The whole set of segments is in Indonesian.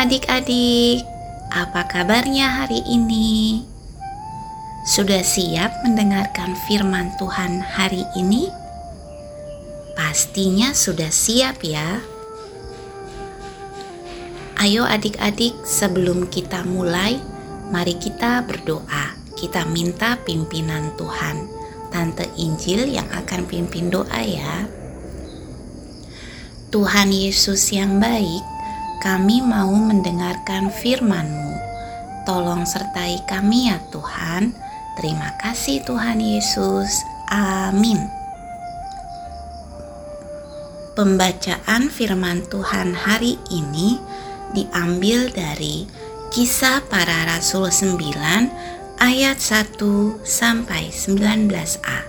Adik-adik, apa kabarnya hari ini? Sudah siap mendengarkan firman Tuhan hari ini? Pastinya sudah siap ya. Ayo adik-adik, sebelum kita mulai, mari kita berdoa. Kita minta pimpinan Tuhan. Tante Injil yang akan pimpin doa ya. Tuhan Yesus yang baik, kami mau mendengarkan firman-Mu. Tolong sertai kami ya Tuhan. Terima kasih Tuhan Yesus. Amin. Pembacaan firman Tuhan hari ini diambil dari Kisah Para Rasul 9 ayat 1 sampai 19a.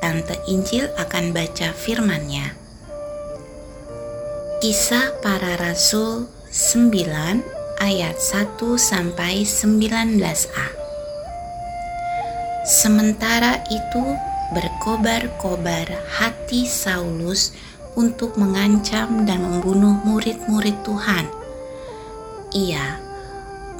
Tante Injil akan baca firman-Nya. Kisah Para Rasul 9 ayat 1 sampai 19a. Sementara itu berkobar-kobar hati Saulus untuk mengancam dan membunuh murid-murid Tuhan. Ia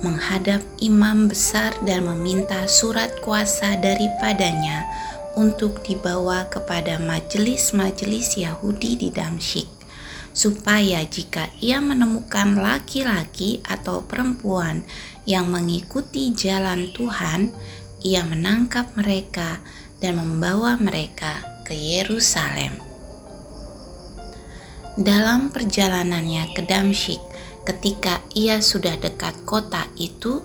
menghadap imam besar dan meminta surat kuasa daripadanya untuk dibawa kepada majelis-majelis Yahudi di Damsyik supaya jika ia menemukan laki-laki atau perempuan yang mengikuti jalan Tuhan, ia menangkap mereka dan membawa mereka ke Yerusalem. Dalam perjalanannya ke Damsyik, ketika ia sudah dekat kota itu,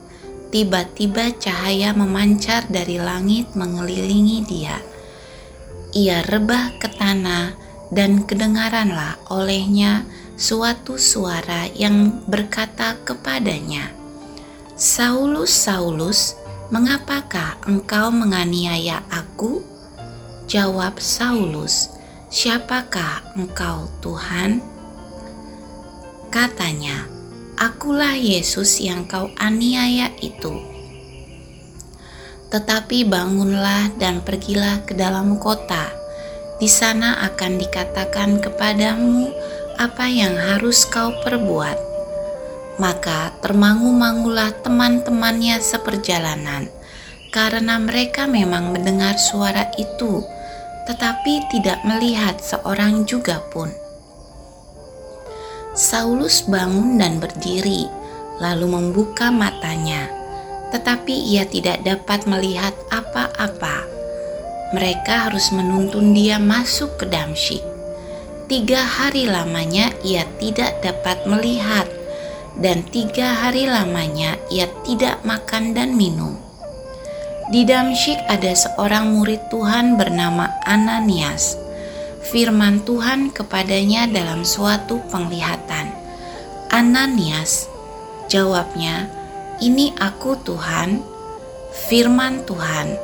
tiba-tiba cahaya memancar dari langit mengelilingi dia. Ia rebah ke tanah dan kedengaranlah olehnya suatu suara yang berkata kepadanya, "Saulus, Saulus, mengapakah engkau menganiaya aku?" Jawab Saulus, "Siapakah engkau, Tuhan?" Katanya, "Akulah Yesus yang kau aniaya itu." Tetapi bangunlah dan pergilah ke dalam kota di sana akan dikatakan kepadamu apa yang harus kau perbuat. Maka termangu-mangulah teman-temannya seperjalanan, karena mereka memang mendengar suara itu, tetapi tidak melihat seorang juga pun. Saulus bangun dan berdiri, lalu membuka matanya, tetapi ia tidak dapat melihat apa-apa mereka harus menuntun dia masuk ke Damsyik. Tiga hari lamanya ia tidak dapat melihat, dan tiga hari lamanya ia tidak makan dan minum. Di Damsyik ada seorang murid Tuhan bernama Ananias. Firman Tuhan kepadanya dalam suatu penglihatan. Ananias, jawabnya, "Ini aku, Tuhan." Firman Tuhan,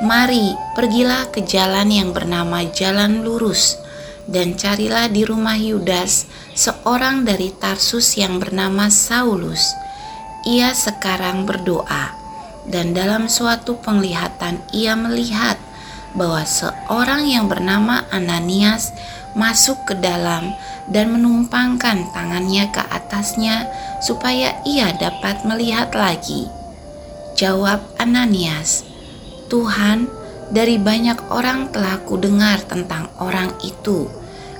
Mari, pergilah ke jalan yang bernama Jalan Lurus, dan carilah di rumah Yudas seorang dari Tarsus yang bernama Saulus. Ia sekarang berdoa, dan dalam suatu penglihatan ia melihat bahwa seorang yang bernama Ananias masuk ke dalam dan menumpangkan tangannya ke atasnya supaya ia dapat melihat lagi. Jawab Ananias, Tuhan, dari banyak orang telah kudengar tentang orang itu,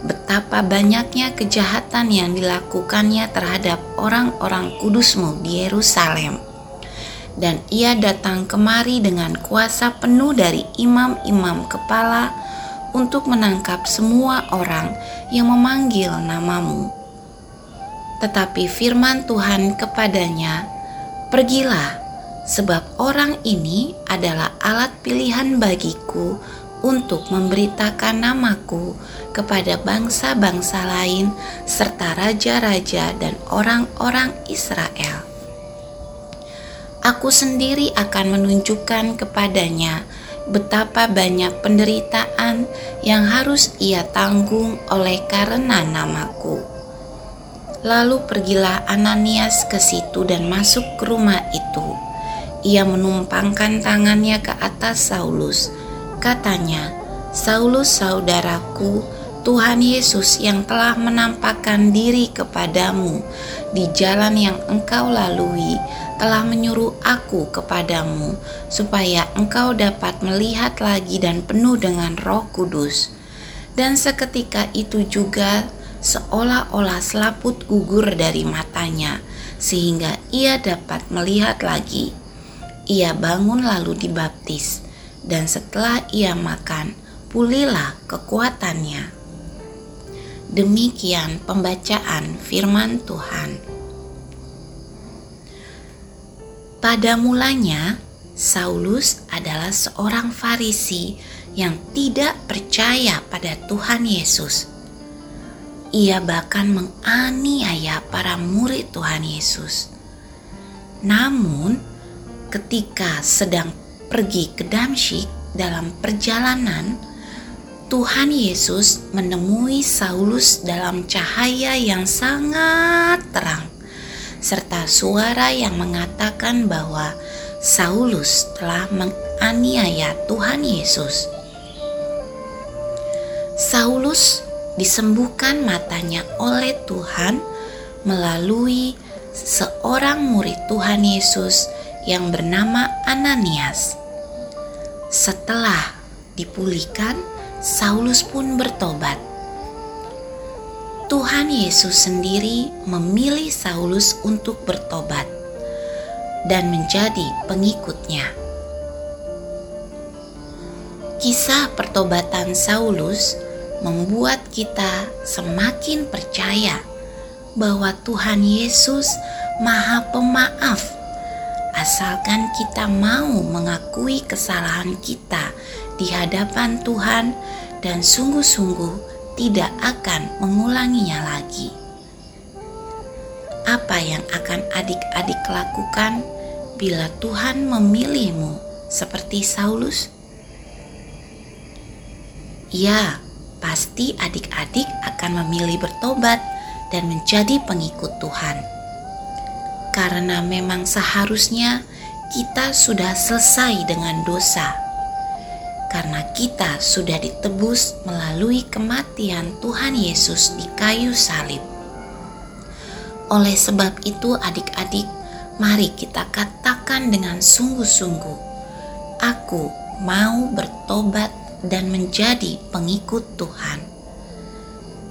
betapa banyaknya kejahatan yang dilakukannya terhadap orang-orang kudusmu di Yerusalem. Dan ia datang kemari dengan kuasa penuh dari imam-imam kepala untuk menangkap semua orang yang memanggil namamu. Tetapi firman Tuhan kepadanya, "Pergilah, sebab orang ini adalah alat pilihan bagiku untuk memberitakan namaku kepada bangsa-bangsa lain serta raja-raja dan orang-orang Israel. Aku sendiri akan menunjukkan kepadanya betapa banyak penderitaan yang harus ia tanggung oleh karena namaku. Lalu pergilah Ananias ke situ dan masuk ke rumah itu ia menumpangkan tangannya ke atas Saulus. Katanya, "Saulus, saudaraku, Tuhan Yesus yang telah menampakkan diri kepadamu di jalan yang engkau lalui telah menyuruh aku kepadamu supaya engkau dapat melihat lagi dan penuh dengan Roh Kudus. Dan seketika itu juga seolah-olah selaput gugur dari matanya sehingga ia dapat melihat lagi. Ia bangun lalu dibaptis dan setelah ia makan pulihlah kekuatannya. Demikian pembacaan firman Tuhan. Pada mulanya, Saulus adalah seorang Farisi yang tidak percaya pada Tuhan Yesus. Ia bahkan menganiaya para murid Tuhan Yesus. Namun, ketika sedang pergi ke Damsyik dalam perjalanan, Tuhan Yesus menemui Saulus dalam cahaya yang sangat terang, serta suara yang mengatakan bahwa Saulus telah menganiaya Tuhan Yesus. Saulus disembuhkan matanya oleh Tuhan melalui seorang murid Tuhan Yesus yang bernama Ananias. Setelah dipulihkan, Saulus pun bertobat. Tuhan Yesus sendiri memilih Saulus untuk bertobat dan menjadi pengikutnya. Kisah pertobatan Saulus membuat kita semakin percaya bahwa Tuhan Yesus Maha Pemaaf, asalkan kita mau mengakui kesalahan kita di hadapan Tuhan dan sungguh-sungguh tidak akan mengulanginya lagi. Apa yang akan adik-adik lakukan bila Tuhan memilihmu seperti Saulus? Ya, pasti adik-adik akan memilih bertobat dan menjadi pengikut Tuhan. Karena memang seharusnya kita sudah selesai dengan dosa karena kita sudah ditebus melalui kematian Tuhan Yesus di kayu salib. Oleh sebab itu, adik-adik, mari kita katakan dengan sungguh-sungguh, "Aku mau bertobat dan menjadi pengikut Tuhan."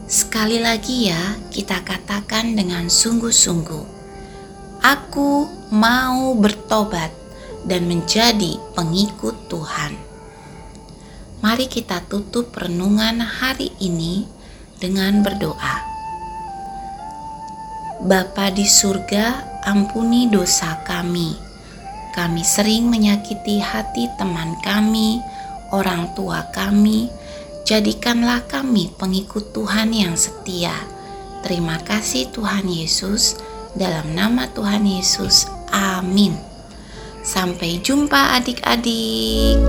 Sekali lagi, ya, kita katakan dengan sungguh-sungguh, "Aku mau bertobat dan menjadi pengikut Tuhan." Mari kita tutup renungan hari ini dengan berdoa. Bapa di surga, ampuni dosa kami. Kami sering menyakiti hati teman kami, orang tua kami. Jadikanlah kami pengikut Tuhan yang setia. Terima kasih Tuhan Yesus. Dalam nama Tuhan Yesus, amin. Sampai jumpa adik-adik.